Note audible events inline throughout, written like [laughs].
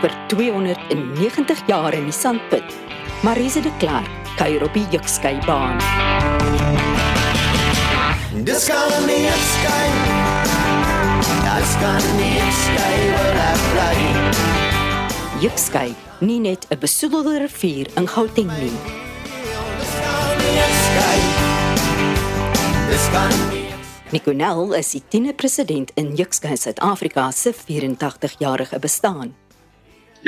vir 290 jaar in die sandput. Marise de Klerk kuier op die Jukskei baan. Dis kan nie skyn. Dis kan nie skyn wil ek bly. Jukskei, nie net 'n besoedelde rivier in Gauteng nie. Dis kan nie skyn. Dis kan nie Niconel is die 10de president in Jukskei Suid-Afrika se 84-jarige bestaan.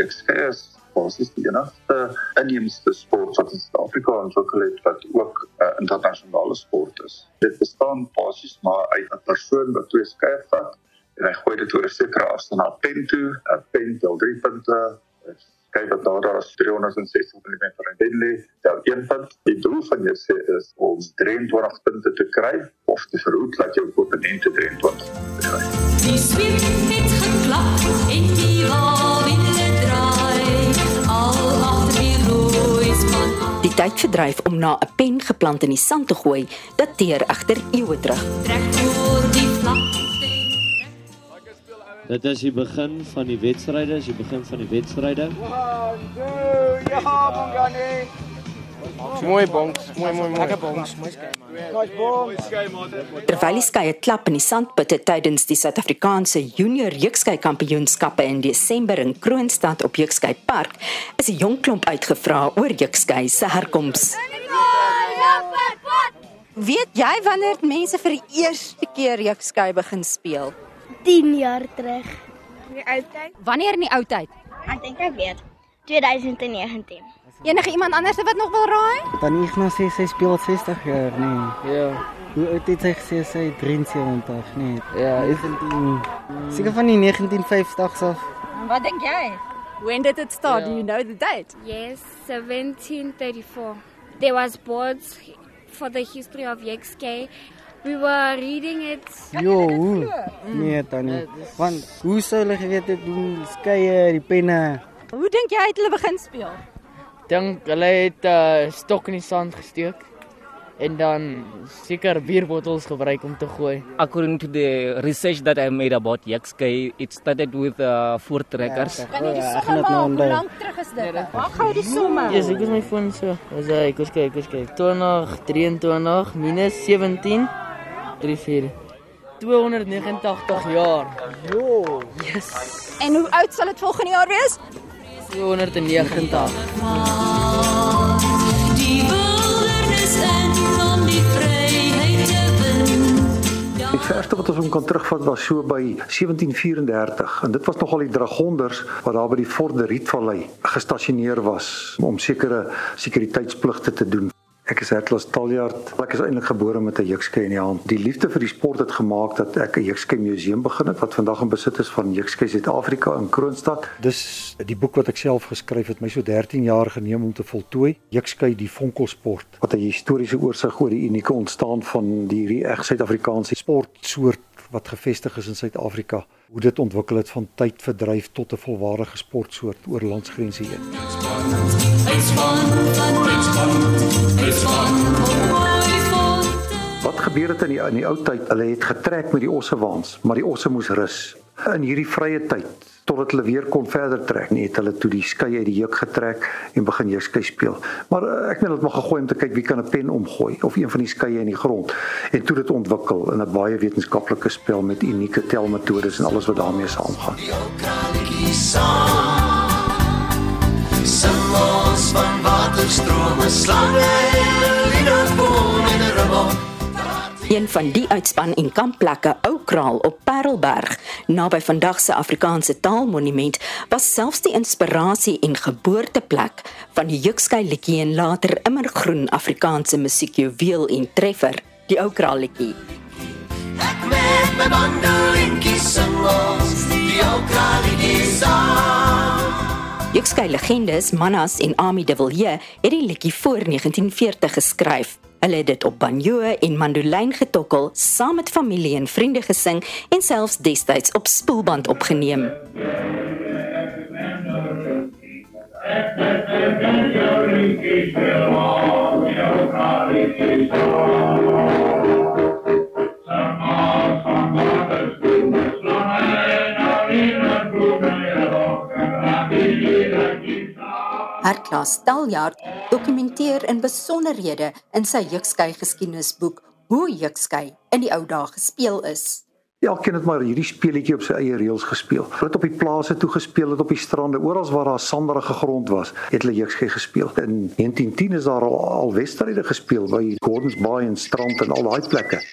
Jukskei is basies die enigste inheemse sport wat in Suid-Afrika ontwikkel het wat ook 'n uh, internasionale sport is. Dit bestaan basies maar uit 'n persoon wat twee skeie vat en hy gooi dit oor 'n sekere afstand na 'n pen toe. 'n Pen tel 3 punte. Kyk dat daar daar is 360 mm in dit lê. Tel een punt. Die doel van jou sê is om 23 punte te kry of te verhoed dat jou opponent 23 punte kry. Die swem het geklap en die wawinne Die tydverdryf om na 'n pen geplant in die sand te gooi, dateer egter eeue terug. Trek oor die vlakte Dit is die begin van die wedstryde, is die begin van die wedstryde. Mooi bonks, mooi mooi mooi. Lekker bonks, mooi skei man. Terwyl die skeie klap in die sandputte tydens die Suid-Afrikaanse Junior Jukskei Kampioenskappe in Desember in Kroonstad op Jukskei Park, is 'n jong klomp uitgevra oor Jukskei se herkoms. Weet jy wanneer mense vir die eerste keer Jukskei begin speel? 10 jaar terug. Die ou tyd. Wanneer in die ou tyd? Ek dink ek weet. 2019. Enige iemand anders wat nog wil raai? Dan Ignas sê sy speel al 60 jaar, nee. Ja. Hoe oud het sy gesê sy 73, nee. Ja, is 19 Seker van die 1950s af. Wat dink jy? When did it start? Do you know the date? Yes, 1734. There was boards for the history of Yexkay. We were reading it. Jo, hoe? Nee, tannie. Want hoe sou hulle geweet het hoe skeie die penne? Hoe dink jy het hulle begin speel? Dink hulle het 'n uh, stok in die sand gesteek en dan seker bierbottels gebruik om te gooi. According to the research that I made about Yexkay, it started with uh, four trackers. Kan jy die Ja, ek gaan somme dit nou maak? Hoe lank terug is dit? Wag gou die somme. Ja, ek is my foon so. Dis hy, kom kyk, kom kyk. 20 23 minus 17 34 289 jaar. Jo, Yes. En hoe oud sal dit volgende jaar wees? 290. Die wildernis in om die vryheid te wen. Die verste wat ons kan terugvat was so by 1734 en dit was nogal die dragonders wat daar by die Fort de Rietvallei gestasioneer was om sekere sekuriteitspligte te doen. Ek is Hertlas Taljaard. Ek is eintlik gebore met 'n jukskei in die hand. Die liefde vir die sport het gemaak dat ek 'n jukskei museum begin het wat vandag in besit is van Jukskei Suid-Afrika in Kroonstad. Dis die boek wat ek self geskryf het, my so 13 jaar geneem om te voltooi. Jukskei die vonkelsport wat 'n historiese oorsig oor die unieke ontstaan van die hierdie reg Suid-Afrikaanse sportsoort wat gevestig is in Suid-Afrika. Hoe dit ontwikkel het van tydverdryf tot 'n volwaardige sportsoort oor landsgrense heen. Wat gebeur het in die in die ou tyd? Hulle het getrek met die ossewaans, maar die osse moes rus. In hierdie vrye tyd totdat hulle weer kon verder trek, nee, het hulle toe die skei uit die juk getrek en begin jou skei speel. Maar uh, ek het dit maar gegooi om te kyk wie kan 'n pen omgooi of een van die skeie in die grond en toe dit ontwikkel in 'n baie wetenskaplike spel met unieke telmetodes en alles wat daarmee saamgaan. Singels van waterstrome, slange, Een van die uitspan en kampplekke Oukraal op Parelberg, naby vandag se Afrikaanse taalmonument, was selfs die inspirasie en geboorteplek van die Jukskei liedjie en later immergroen Afrikaanse musiekjuweel en treffer, die Oukraal liedjie. Ek met my mandolientjie sing ons die ou kraaltjie saam. Jukskei legendes Manas en Ami de Villiers het die liedjie voor 1940 geskryf. Hulle het dit op banjo en mandolyn getokkel, saam met familie en vriende gesing en selfs destyds op spoelband opgeneem. Herklaas Taljaard dokumenteer in besonderhede in sy Jukskei geskiedenisboek hoe Jukskei in die ou dae gespeel is. Elkeen het maar hierdie speletjie op sy eie reëls gespeel. Het op die plase toe gespeel, het op die strande, oral waar daar sanderige grond was, het hulle jukskei gespeel. In 1910 is daar al, al wedstryde gespeel by Gordons Bay en Strand en al daai plekke.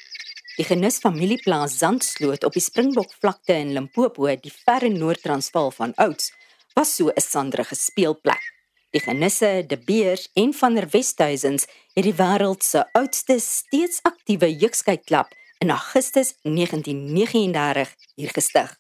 Die Genis familieplaas Zandsloot op die Springbokvlakte in Limpopo, die verre Noord-Transvaal van ouds, was so 'n sanderige speelplek. Die Genisse, De Beers en van der Westhuizens het die wêreld se oudste steeds aktiewe klub in Augustus 1939 hier gestig.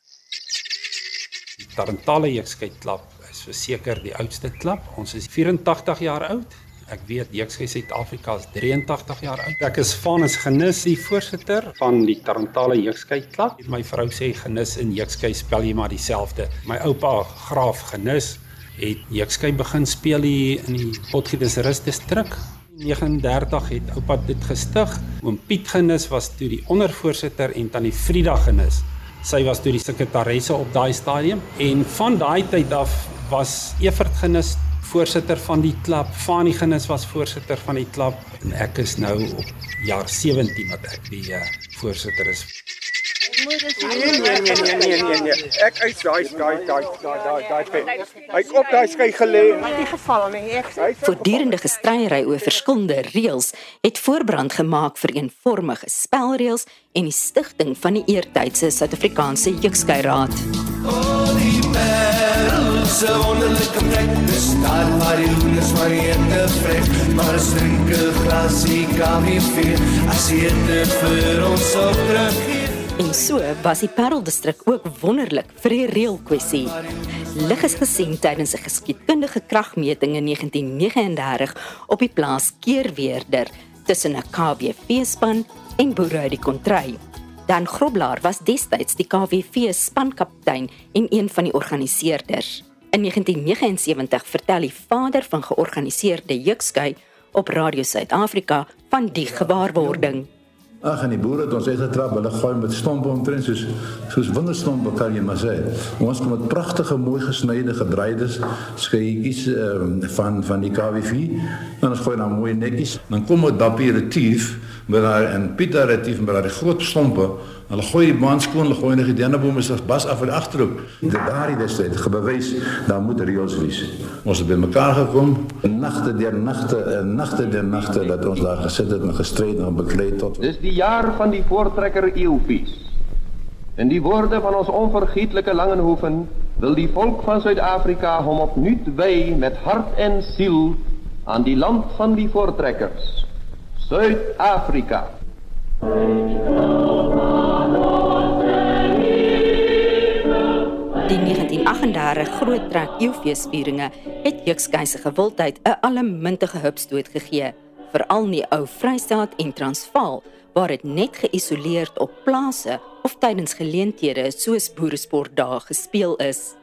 Tarantale Klub is verseker die oudste klub. Ons is 84 jaar oud. Ek weet Jukskei Suid-Afrika is 83 jaar oud. Ek is Vanus Genis, die voorsitter van die Tarantale Klub. My vrou sê Genis en Jukskei spel jy maar dieselfde. My oupa Graaf Genis het Jukskei begin speel hier in die Potgietersrus distrik. 39 het oupa dit gestig. Oom Piet Genis was toe die ondervoorsitter en tannie Frida Genis. Sy was toe die sekretaresse op daai stadium en van daai tyd af was Evert Genis voorsitter van die klub. Fanie Genis was voorsitter van die klub en ek is nou op jaar 17 wat ek die uh, voorsitter is. Nee nee nee nee nee nee nee. Ek uit daai daai daai daai daai daai pen. Hy het op daai skei gelê. Nie geval nie. Ek Voortdurende gestryery oor verskillende reëls het voorbrand gemaak vir eenvormige spelreëls en die stigting van die eertydse Suid-Afrikaanse Jukskei Raad. Se wonderlike plek, dis daar waar die hoenders maar eete vrek, maar ons drink 'n glasie koffie as jy dit vir ons op teruggee. En so was die Parel-distrik ook wonderlik vir die reëlkwessie. Lig is gesien tydens 'n geskiedkundige kragmeting in 1939 op die plaas Keerweerder tussen 'n KWV-span en boere uit die kontry. Dan Groblaar was destyds die KWV spankaptein en een van die organiseerders. In 1979 vertel die vader van georganiseerde Jukskei op Radio Suid-Afrika van die gewaarwording. Ag en die boere het ons uitgetrap, hulle gooi met stompe omtrent soos soos winderstompe kan jy maar sê. Ons kom met pragtige mooi gesnyde gedraaides skeietjies uh, van van die KWV en ons gooi dan mooi netjies. Dan kom dit papier retief met daai en Pieter retief met daai groot stompe. Hulle gooi die baan skoon, hulle gooi net die dennebome se bas af in die agterhoek. Dit daardie wedstryd gebewys daar moet reëls wees. Ons het bymekaar gekom, nagte deur nagte en nagte deur nagte dat ons daar gesit het en gestryd en beklei tot Dis die jaar van die voortrekker eeuwpies. In die woorde van ons onvergeetlike Langenhoven wil die volk van Suid-Afrika hom opnuut wy met hart en siel aan die land van die voortrekkers. Suid-Afrika. Die 1938 groot trek eeufeesvieringe het Jukskei se gewildheid 'n allemintige hupstoot gegee, veral in die ou Vrystaat en Transvaal waar dit net geïsoleerd op plase of tydens geleenthede soos boeresportdae gespeel is.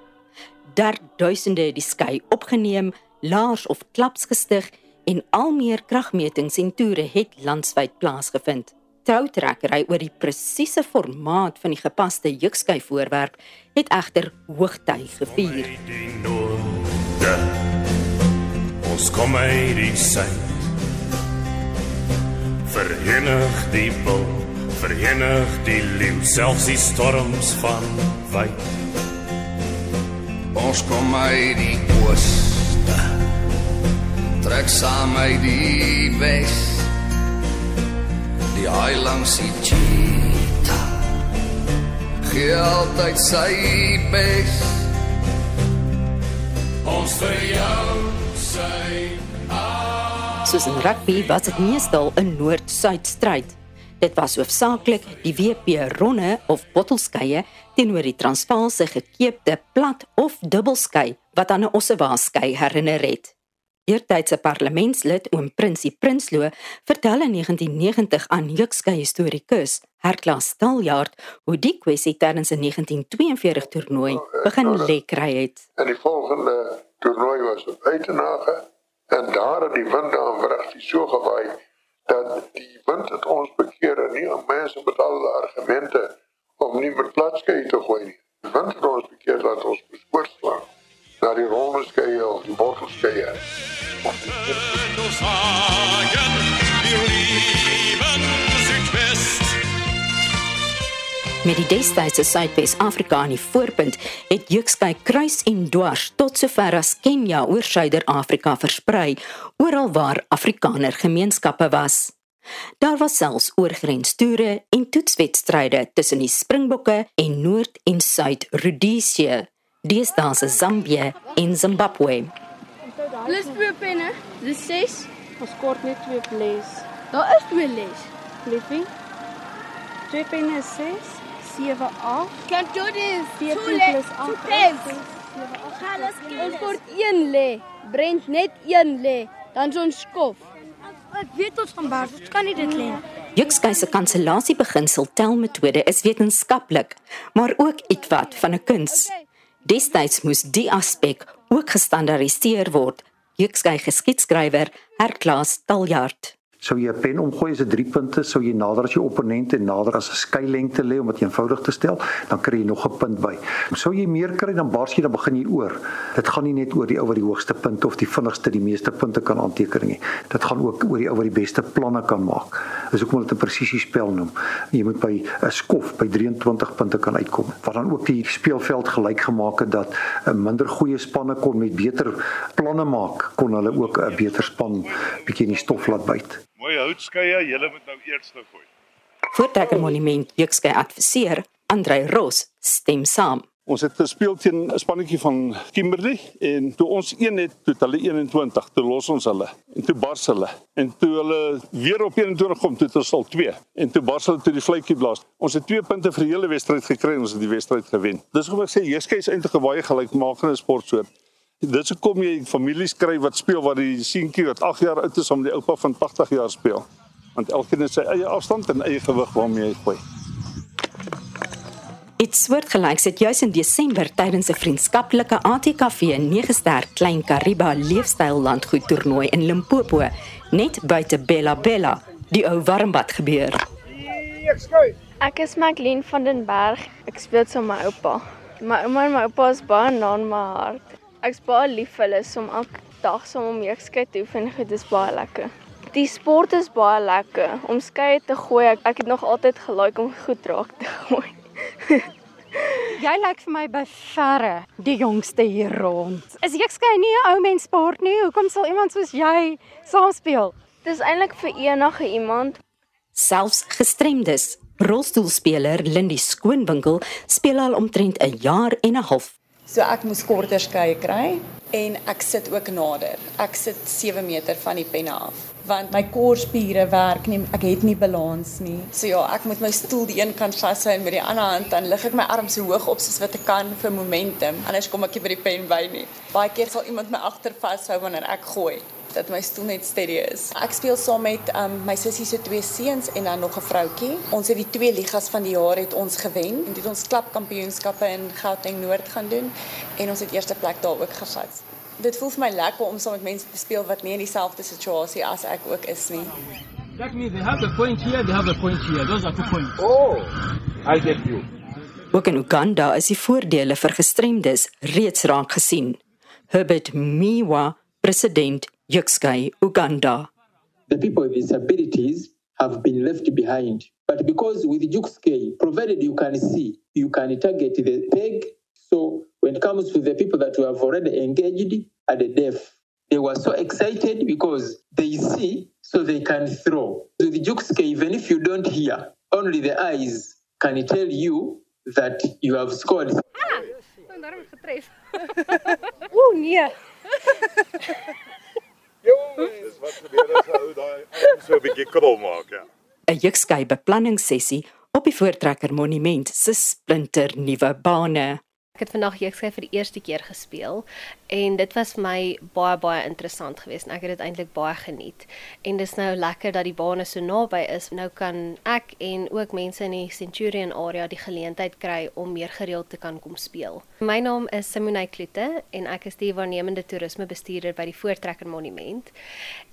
Daar duisende het die skei opgeneem, laars of klaps gestig en al meer kragmetings en toere het landwyd plaasgevind. Troutrekkery oor die presiese formaat van die gepaste jukskei voorwerp het egter hoogtyd gevier. Ons kom die suid. Verenig die wil, verenig die leeu, selfs die storms van wyd. Ons kom uit die ooste. Trek saam uit die wes. Die haai langs die cheetah. Gee altyd sy bes. Ons vir jou sy Soos in rugby was dit meestal 'n noord-suid stryd. Dit was hoofsaaklik die WP ronde of bottelskeie teenoor die Transvaalse gekeepte plat of dubbelskei wat aan 'n ossewaarskei herinner het. Eertydse parlementslid oom Prinsie Prinsloo vertel in 1990 aan Jukskei historikus Herklaas Staljaard hoe die kwessie tydens 'n 1942 toernooi begin lê kry het. En die volgende toernooi was op Uitenhage en daar het die wind aan wragtig so gewaai dat die wind het ons bekeer en nie aan mense met al argumente om nie met platskei te gooi nie. Die wind het ons bekeer dat ons bespoort slaan. Na maar die rollerskeie of die wortelskeie. ons sagen, wir lieben Südwest. Met die destydse Suidwes-Afrika aan die voorpunt, het Jukskei kruis en dwars tot sover as Kenja oor Suider-Afrika versprei, oral waar Afrikaner gemeenskappe was. Daar was selfs oorgrenstoere en toetswedstryde tussen die Springbokke en Noord- en Suid-Rhodesië, deesdae se Zambië en Zimbabwe. Plus twee penne. Dis 6. Ons kort net twee les. Daar is twee les. Flipping. Twee penne is 6. 7 8. Kan jy dit? 14 plus 8. Ons kort een lê. Brent net een lê. Dan so 'n skof. Ek weet ons gaan baar. Ons kan nie dit lê. Jukskei se kansellasiebeginsel telmetode is wetenskaplik, maar ook ietwat van 'n kuns. Destyds moes die aspek ook gestandaardiseer word. Jukskei geskiedskrywer Herklaas Taljard. Sou jy 'n pen omgooi as 'n 3 punte, sou jy nader as jou opponent en nader as 'n skeilengte lê om dit eenvoudig te stel, dan kry jy nog 'n punt by. Sou jy meer kry dan bars jy dan begin jy oor. Dit gaan nie net oor die ou wat die hoogste punte of die vinnigste die meeste punte kan aanteken nie. Dit gaan ook oor die ou wat die beste planne kan maak. Dis hoekom hulle dit 'n presisiespel noem. Jy moet by 'n skof by 23 punte kan uitkom. Wat dan ook die speelveld gelyk gemaak het dat 'n minder goeie spanne kon met beter planne maak, kon hulle ook 'n beter span bietjie in die stof laat byt. Mooi houtskeie, julle moet nou eerste gooi. Voortrekker Monument Jukskei adviseer Andrei Ross stem saam. Ons het gespeel teen 'n spannetjie van Kimberley en toe ons een het, toe hulle 21, toe los ons hulle en toe bars hulle. En toe hulle weer op 21 kom, toe het ons al 2 en toe bars hulle toe die vletjie blaas. Ons het 2 punte vir die hele wedstryd gekry en ons het die wedstryd gewen. Dis hoekom ek sê Jeskei is eintlik 'n baie gelykmakende sportsoort. Dit is hoekom jy families kry wat speel wat die seentjie wat 8 jaar oud is om die oupa van 80 jaar speel. Want elkeen het sy eie afstand en eie gewig waarmee hy gooi. Iets soortgelyks het juis in Desember tydens 'n vriendskaplike ATKV 9 ster Klein Kariba leefstyl landgoed toernooi in Limpopo net buite Bella Bella, die ou warmbad gebeur. Ek is Maclean van den Berg. Ek speel saam met my oupa. My ouma en my oupa is baie na in my hart. Ek's baie lief vir hulle om elke dag saam om jeugskei te oefen. Dit is baie lekker. Die sport is baie lekker. Om skei te gooi, ek, ek het nog altyd gelike om goed raak te [laughs] gooi. Jy lyk vir my by verre die jongste hier rond. Is jekskei nie 'n ou mens sport nie? Hoekom sal iemand soos jy saam speel? Dis eintlik vir enige iemand. Selfs gestremdes. Rolstoelspeler Lindy Skoonwinkel speel al omtrent 'n jaar en 'n half. So ek moes korter skeie kry en ek sit ook nader. Ek sit 7 meter van die penne af want my korspiere werk nie. Ek het nie balans nie. So ja, ek moet my stoel die een kant vashou en met die ander hand dan lig ek my arms so hoog op soos wat ek kan vir momentum. Anders kom ek nie by die pen by nie. Baie keer sal iemand my agter vashou wanneer ek gooi dat my stoel net steady is. Ek speel saam met um, my sussie se twee seuns en dan nog 'n vroutjie. Ons het die twee ligas van die jaar het ons gewen en dit ons klapkampioenskappe in Gauteng Noord gaan doen en ons het eerste plek daar ook gevat. Dit voel vir my lekker om saam met mense te speel wat nie in dieselfde situasie as ek ook is nie. That means they have a point here, they have a point here. Those are two points. Oh, I get you. Ook in Uganda is die voordele vir gestremdes reeds raak gesien. Herbert Miwa, president Jukskei Uganda. the people with disabilities have been left behind. But because with Juxkey, provided you can see, you can target the peg. So when it comes to the people that we have already engaged are the deaf, they were so excited because they see, so they can throw. So the Juxkey, even if you don't hear, only the eyes can tell you that you have scored. Daarom getref. Ooh nee. Dis wat gebeur as 'n ou daai arm so 'n bietjie krol maak, ja. 'n Jukskei beplanningssessie op die Voortrekker Monument se splinter nuwe bane. Ek het vandag jeugskei vir die eerste keer gespeel en dit was vir my baie baie interessant geweest en ek het dit eintlik baie geniet. En dis nou lekker dat die bane so naby is. Nou kan ek en ook mense in die Centurion area die geleentheid kry om meer gereeld te kan kom speel. My naam is Simone Kloete en ek is die waarnemende toerismebestuurder by die Voortrekker Monument.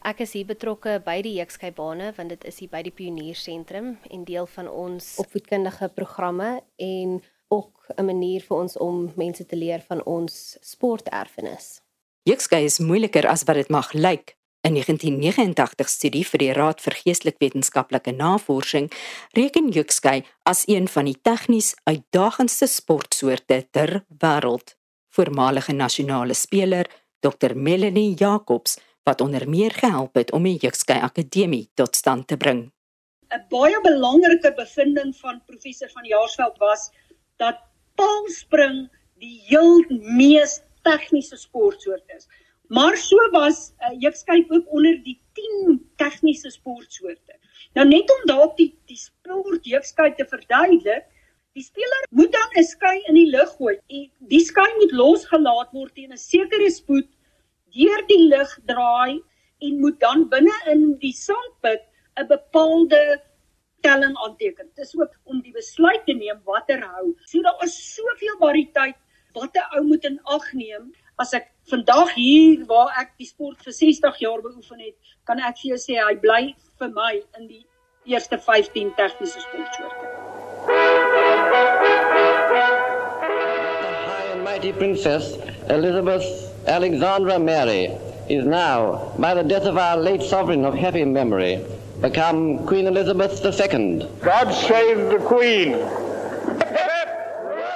Ek is hier betrokke by die jeugskei bane want dit is hier by die Pioniersentrum en deel van ons opvoedkundige programme en ook 'n manier vir ons om mense te leer van ons sporterfenis. Jukskei is moeiliker as wat dit mag lyk. 'n 1989 studie vir die Raad vir Geestelik-Wetenskaplike Navorsing reken jukskei as een van die tegnies uitdagendste sportsoorte ter wêreld. Voormalige nasionale speler Dr Melanie Jacobs wat onder meer gehelp het om die Jukskei Akademie tot stand te bring. 'n Baie belangrike bevinding van professor van Jaarsveld was dat paalspring die heel mees tegniese sportsoort is. Maar so was uh, Jukskei ook onder die 10 tegniese sportsoorte. Nou net om dalk die die sport Jukskei te verduidelik, die speler moet dan 'n skei in die lug gooi. En die skei moet losgelaat word teen 'n sekere spoed deur die lug draai en moet dan binne in die sandpit 'n bepaalde telling aanteken. Dit is ook om die besluit te neem watter hou. So daar is soveel variëteit wat 'n ou moet in ag neem. As ek vandag hier waar ek die sport vir 60 jaar beoefen het, kan ek vir jou sê hy bly vir my in die eerste 15 tegniese sportsoorte. High and mighty princess Elizabeth Alexandra Mary is now, by the death of our late sovereign of happy memory, become Queen Elizabeth II. God save the Queen.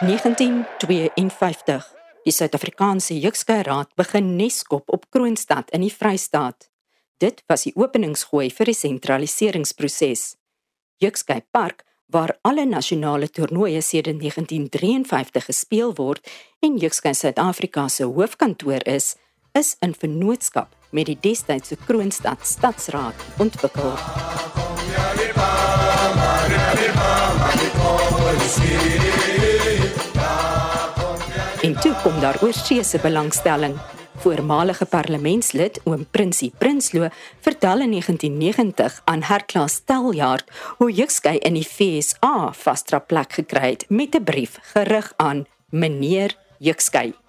1952. Die Suid-Afrikaanse Jukskei Raad begin neskop op Kroonstad in die Vrystaat. Dit was die openingsgooi vir die sentraliseringsproses. Jukskei Park waar alle nasionale toernooie sedert 1953 gespeel word en Jukskei Suid-Afrika se hoofkantoor is, is in vennootskap met die destydse Kroonstad Stadsraad ontwikkel. En toe kom daar oorsee se belangstelling. Voormalige parlementslid oom Prinsie Prinsloo vertel in 1990 aan Herklaas Steljaard hoe Jukskei in die FSA vasdra plek gekry het met 'n brief gerig aan meneer Jukskei.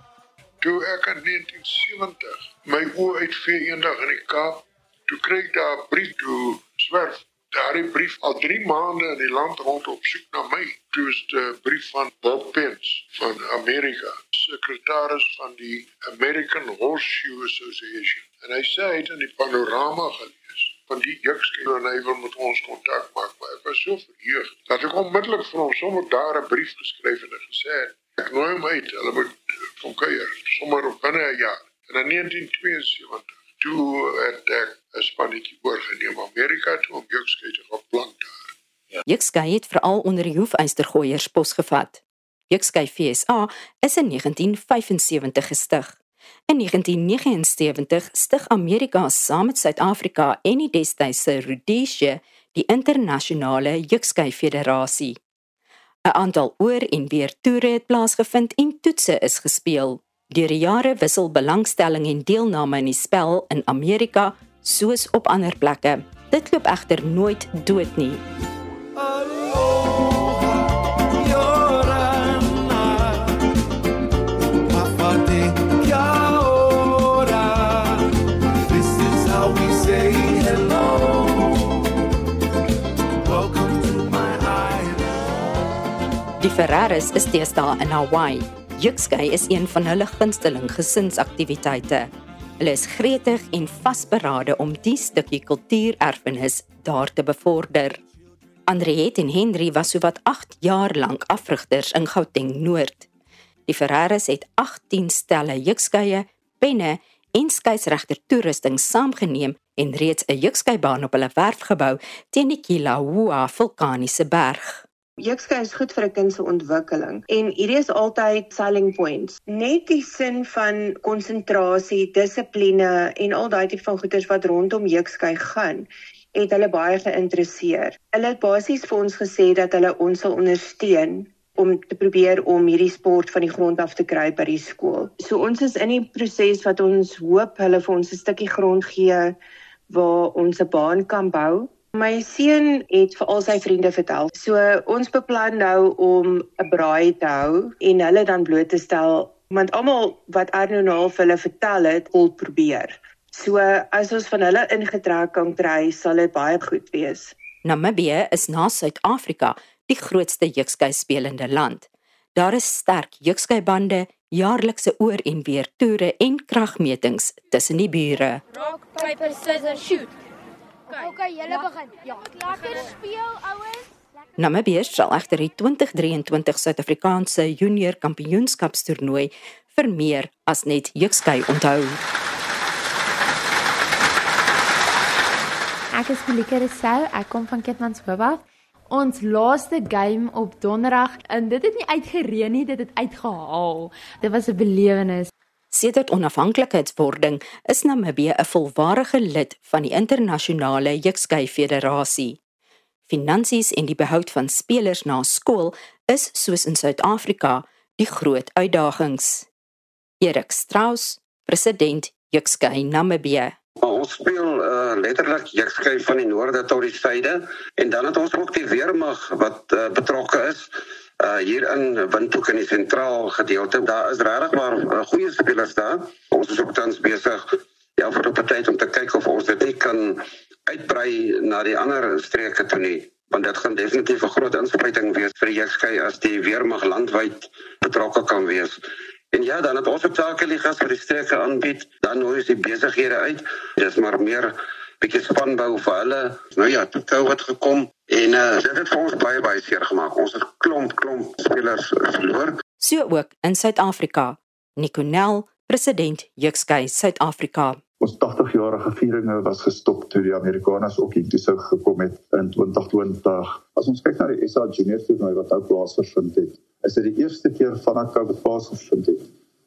Toe ek in 1970 my oë uitvee eendag in die Kaap, toe kry ek daar 'n brief toe swerf daardie brief al 3 maande in die land rond op soek na my. Toe is 'n brief van Bob Pence van Amerika, sekretaris van die American Horseshoe Association. En hy sê hy het in die panorama gelees van die jukskei en hy wil met ons kontak maak, maar ek was so verheug dat ek onmiddellik vir hom sommer daar 'n brief geskryf en gesê het ek nooi hom uit, hulle moet van kuier sommer op binne 'n jaar. En in 1972 toe het ek 'n spannetjie oorgeneem Amerika toe om jukskei te gaan plant daar. Jukskei het veral onder die hoefystergooiers posgevat. Jukskei FSA is in 1975 gestig. In 1979 stig Amerika saam met Suid-Afrika en die destydse Rhodesia die internasionale Jukskei Federasie. 'n Aantal oor en weer toere het plaasgevind en toetse is gespeel. Deur die jare wissel belangstelling en deelname in die spel in Amerika soos op ander plekke. Dit loop egter nooit dood nie. Ferraris is deesdae in Hawaii. Jukskei is een van hulle gunsteling gesinsaktiwiteite. Hulle is gretig en vasberade om die stukkie kultuurerfenis daar te bevorder. Andriet en Henry was sowat 8 jaar lank afrigters in Gauteng Noord. Die Ferraris het 18 stelle jukskeie, penne en skeisregter toerusting saamgeneem en reeds 'n jukskei-baan op hulle werf gebou teen die Kilauea vulkaniese berg. Jukskei is goed vir 'n kind se ontwikkeling en hierdie is altyd selling points. Net die sin van konsentrasie, dissipline en al daai tipe van goeders wat rondom Jukskei gaan, het hulle baie geïnteresseer. Hulle het basies vir ons gesê dat hulle ons sal ondersteun om te probeer om hierdie sport van die grond af te kry by die skool. So ons is in die proses wat ons hoop hulle vir ons 'n stukkie grond gee waar ons 'n baan kan bou My seun het vir al sy vriende vertel. So ons beplan nou om 'n braai te hou en hulle dan bloot te stel want almal wat Arno nou vir hulle vertel het, wil probeer. So as ons van hulle ingetrek kan kry, sal dit baie goed wees. Namibië is na Suid-Afrika die grootste jukskei spelende land. Daar is sterk jeukskeibande, jaarlikse oor en weer toere en kragmetings tussen die bure. Rock, paper, scissors, shoot. Okay, julle begin. Ja. Lekker speel, ouens. Namibië sal egter die 2023 Suid-Afrikaanse Junior Kampioenskapstoernooi vir meer as net jukskei onthou. Ek is Melike Resou, ek kom van Kitmanshoop. Ons laaste game op Donderdag en dit het nie uitgereën nie, dit het uitgehaal. Dit was 'n belewenis. Sedert onafhanklikheidswording is Namibië 'n volwaardige lid van die internasionale jukskei federasie. Finansies en die behoud van spelers na skool is soos in Suid-Afrika die groot uitdagings. Erik Strauss, president Jukskei Namibië. Ons speel uh, letterlik jukskei van die noorde tot die suide en dan het ons ook die weermag wat uh, betrokke is uh hier in Windhoek in die sentraal gedeelte. Daar is regtig maar uh, goeie spelers daar. Ons is ook tans besig ja vir 'n tyd om te kyk of ons dit kan uitbrei na die ander streke toe nie want dit gaan definitief 'n groot inspuiting wees vir die jekskei as die weermag landwyd betrokke kan wees. En ja, dan het ons ook sake ligas vir die streke aanbied, dan nou is die besighede uit. Dis maar meer bietjie spanbou vir hulle. Nou ja, toe COVID gekom en uh, dit het vir ons baie baie seer gemaak. Ons het klomp klomp spelers verloor. So ook in Suid-Afrika. Nikonel, president Jukskei Suid-Afrika. Ons 80-jarige vieringe was gestop toe die Amerikaners ook hier toe sou gekom het in 2020. As ons kyk na die SA Junior toernooi wat nou plaasgevind het, is dit die eerste keer vanaf COVID plaasgevind het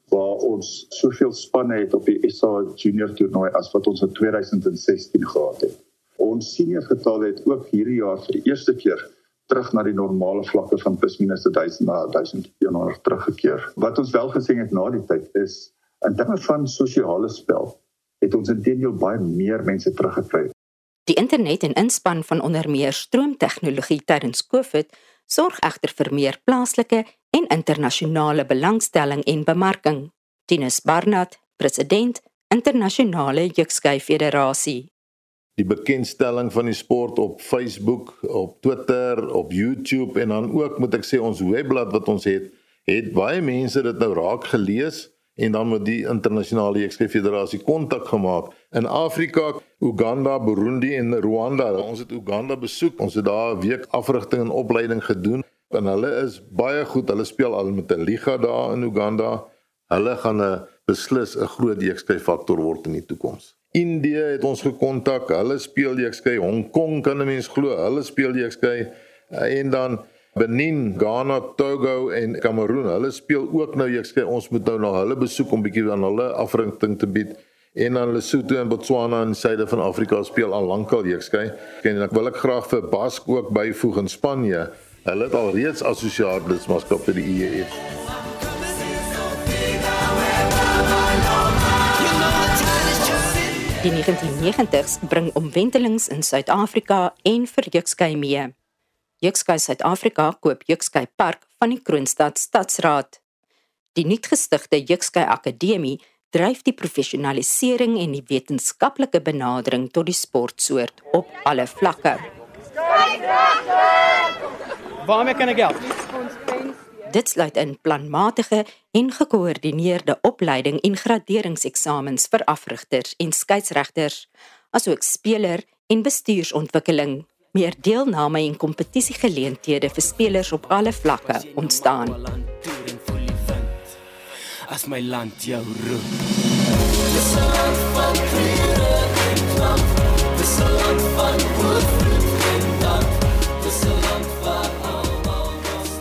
waar ons soveel spanne het op die SA Junior toernooi as wat ons in 2016 gehad het. Ons senior getal het ook hierdie jaar vir die eerste keer terug na die normale vlakke van plus minus 1000 na 1100 teruggekeer. Wat ons wel gesien het na die tyd is in terme van sosiale spel het ons intedeel baie meer mense teruggekry. Die internet en inspann van onder meer stroomtegnologie tydens COVID sorg egter vir meer plaaslike en internasionale belangstelling en bemarking. Tinus Barnard, president Internasionale Jukskei Federasie. Die bekendstelling van die sport op Facebook, op Twitter, op YouTube en dan ook moet ek sê ons webblad wat ons het, het baie mense dit nou raak gelees en dan met die internasionale jekskei federasie kontak gemaak in Afrika, Uganda, Burundi en Rwanda. Ons het Uganda besoek. Ons het daar 'n week afrigting en opleiding gedoen. En hulle is baie goed. Hulle speel al met 'n liga daar in Uganda. Hulle gaan 'n beslis 'n groot jekskei faktor word in die toekoms. Indië het ons gekontak. Hulle speel jekskei. Hong Kong kan 'n mens glo. Hulle speel jekskei. En dan Benin, Ghana, Togo en Kameroen. Hulle speel ook nou sê ons moet nou na hulle besoek om bietjie aan hulle afrigting te bied. En dan Lesotho en Botswana in die suide van Afrika speel al lankal sê. En ek wil ek graag vir Bask ook byvoeg in Spanje. Hulle het al reeds assosiaat lidmaatskap by die EEF. Die 1990s bring omwentelings in Suid-Afrika en vir Jukskei mee. Jukskei Suid-Afrika koop Jukskei Park van die Kroonstad Stadsraad. Die nuutgestigte Jukskei Akademie dryf die professionalisering en die wetenskaplike benadering tot die sportsoort op alle vlakke. Waarmee kan ek help? Dit sluit in planmatige en gekoördineerde opleiding en graderingseksamens vir afrigters en skeieregters, asook speler en bestuursontwikkeling meer deelname en kompetisiegeleenthede vir spelers op alle vlakke ontstaan. As my land jou roep. Dis 'n land van vrede en klank. Dis 'n land van voorvloed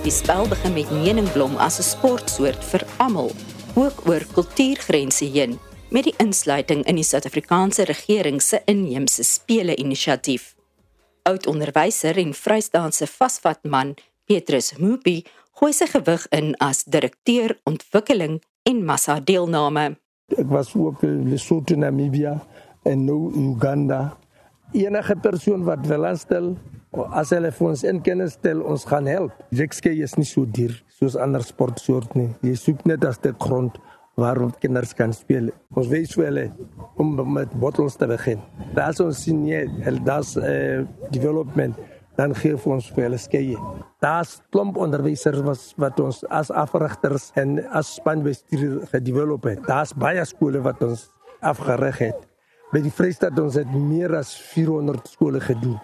Die spel begin met meningbloem as 'n sportsoort vir almal, ook oor kultuurgrense heen met die insluiting in die Suid-Afrikaanse regering se inheemse spele inisiatief oud onderwyser en Vrystaanse vasvatman Petrus Mubi gooi sy gewig in as direkteur ontwikkeling en massa deelname. Ek was ook in Lesotho, Namibia en nou Uganda. Enige persoon wat wil aanstel as hulle vir ons in kennis stel, ons gaan help. Jekske is nie so duur soos ander sportsoorte nie. Jy soek net as dit grond waarom kinders kan speel. Ons weet wel om met bottles te begin. Daar is ons sien nie, daar's uh, development dan gee ons vir hulle skeie. Daar's klomp wat ons as afrigters en as spanbestuur gedevelop het. Daar's baie skole wat ons afgerig het. By die Vrystaat ons het meer as 400 skole gedoen.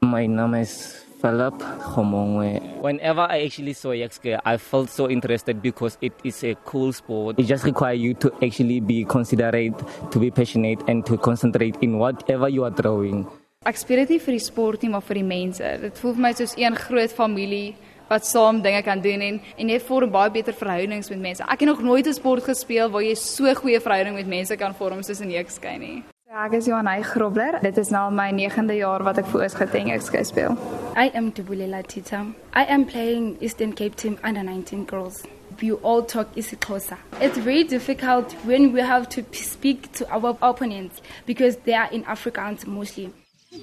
My naam is Philip Khomongwe. Whenever I actually saw Yexke, I felt so interested because it is a cool sport. It just requires you to actually be considerate, to be passionate and to concentrate in whatever you are throwing. Ek speel dit nie vir die sport nie, maar vir die mense. Dit voel vir my soos een groot familie wat saam dinge kan doen en en jy vorm baie beter verhoudings met mense. Ek het nog nooit 'n sport gespeel waar jy so goeie verhouding met mense kan vorm soos in Jekskei nie. Ek is Johanay Grobler. Dit is nou my 9de jaar wat ek vir Oosgauteng Jekskei speel. I am Dubulela Tita. I am playing Eastern Cape Team under 19 girls. We all talk isiXhosa. It's very difficult when we have to speak to our opponents because they are in Afrikaans mostly.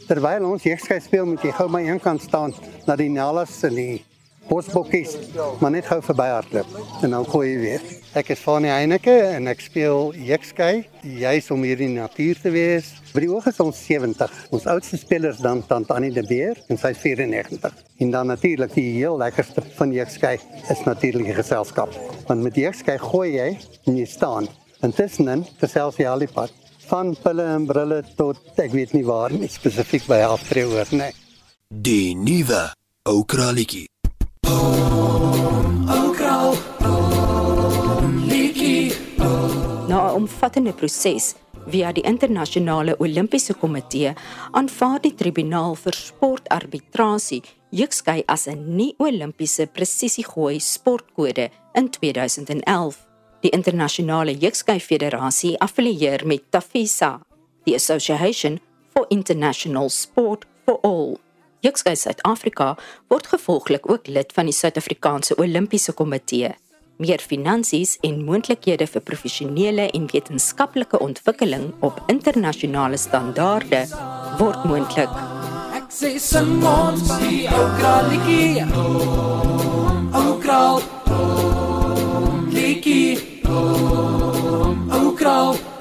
Terwyl ons Jekskei speel, moet jy gou my een kant staan na die Nellas en die Bosbokkies, maar net gou verby hardloop en dan gooi jy weer. Ek is van die Heineke en ek speel Jekskei, juis om hier in die natuur te wees. By die oog is ons 70. Ons oudste spelers dan tant Annie de Beer en sy is 94. En dan natuurlik die heel lekkerste van Jekskei is natuurlik die geselskap. Want met Jekskei gooi jy en jy staan. Intussen gesels jy al die pad van pille en brille tot ek weet nie waar nie spesifiek by aftree hoor nê. Nee. Die nuwe ou kralietjie. 'n omvattende proses via die internasionale Olimpiese Komitee aanvaar die tribunaal vir sportarbitrasie Jukskei as 'n nie-Olimpiese presisiegooi sportkode in 2011. Die internasionale Jukskei Federasie affilieer met TAFISA, die Association for International Sport for All. Jukskei Suid-Afrika word gevolglik ook lid van die Suid-Afrikaanse Olimpiese Komitee meer finansies en moontlikhede vir professionele en wetenskaplike ontwikkeling op internasionale standaarde word moontlik. Ek sê sing ons die ou kraalletjie. Ou kraal. Liedjie. Ou kraal.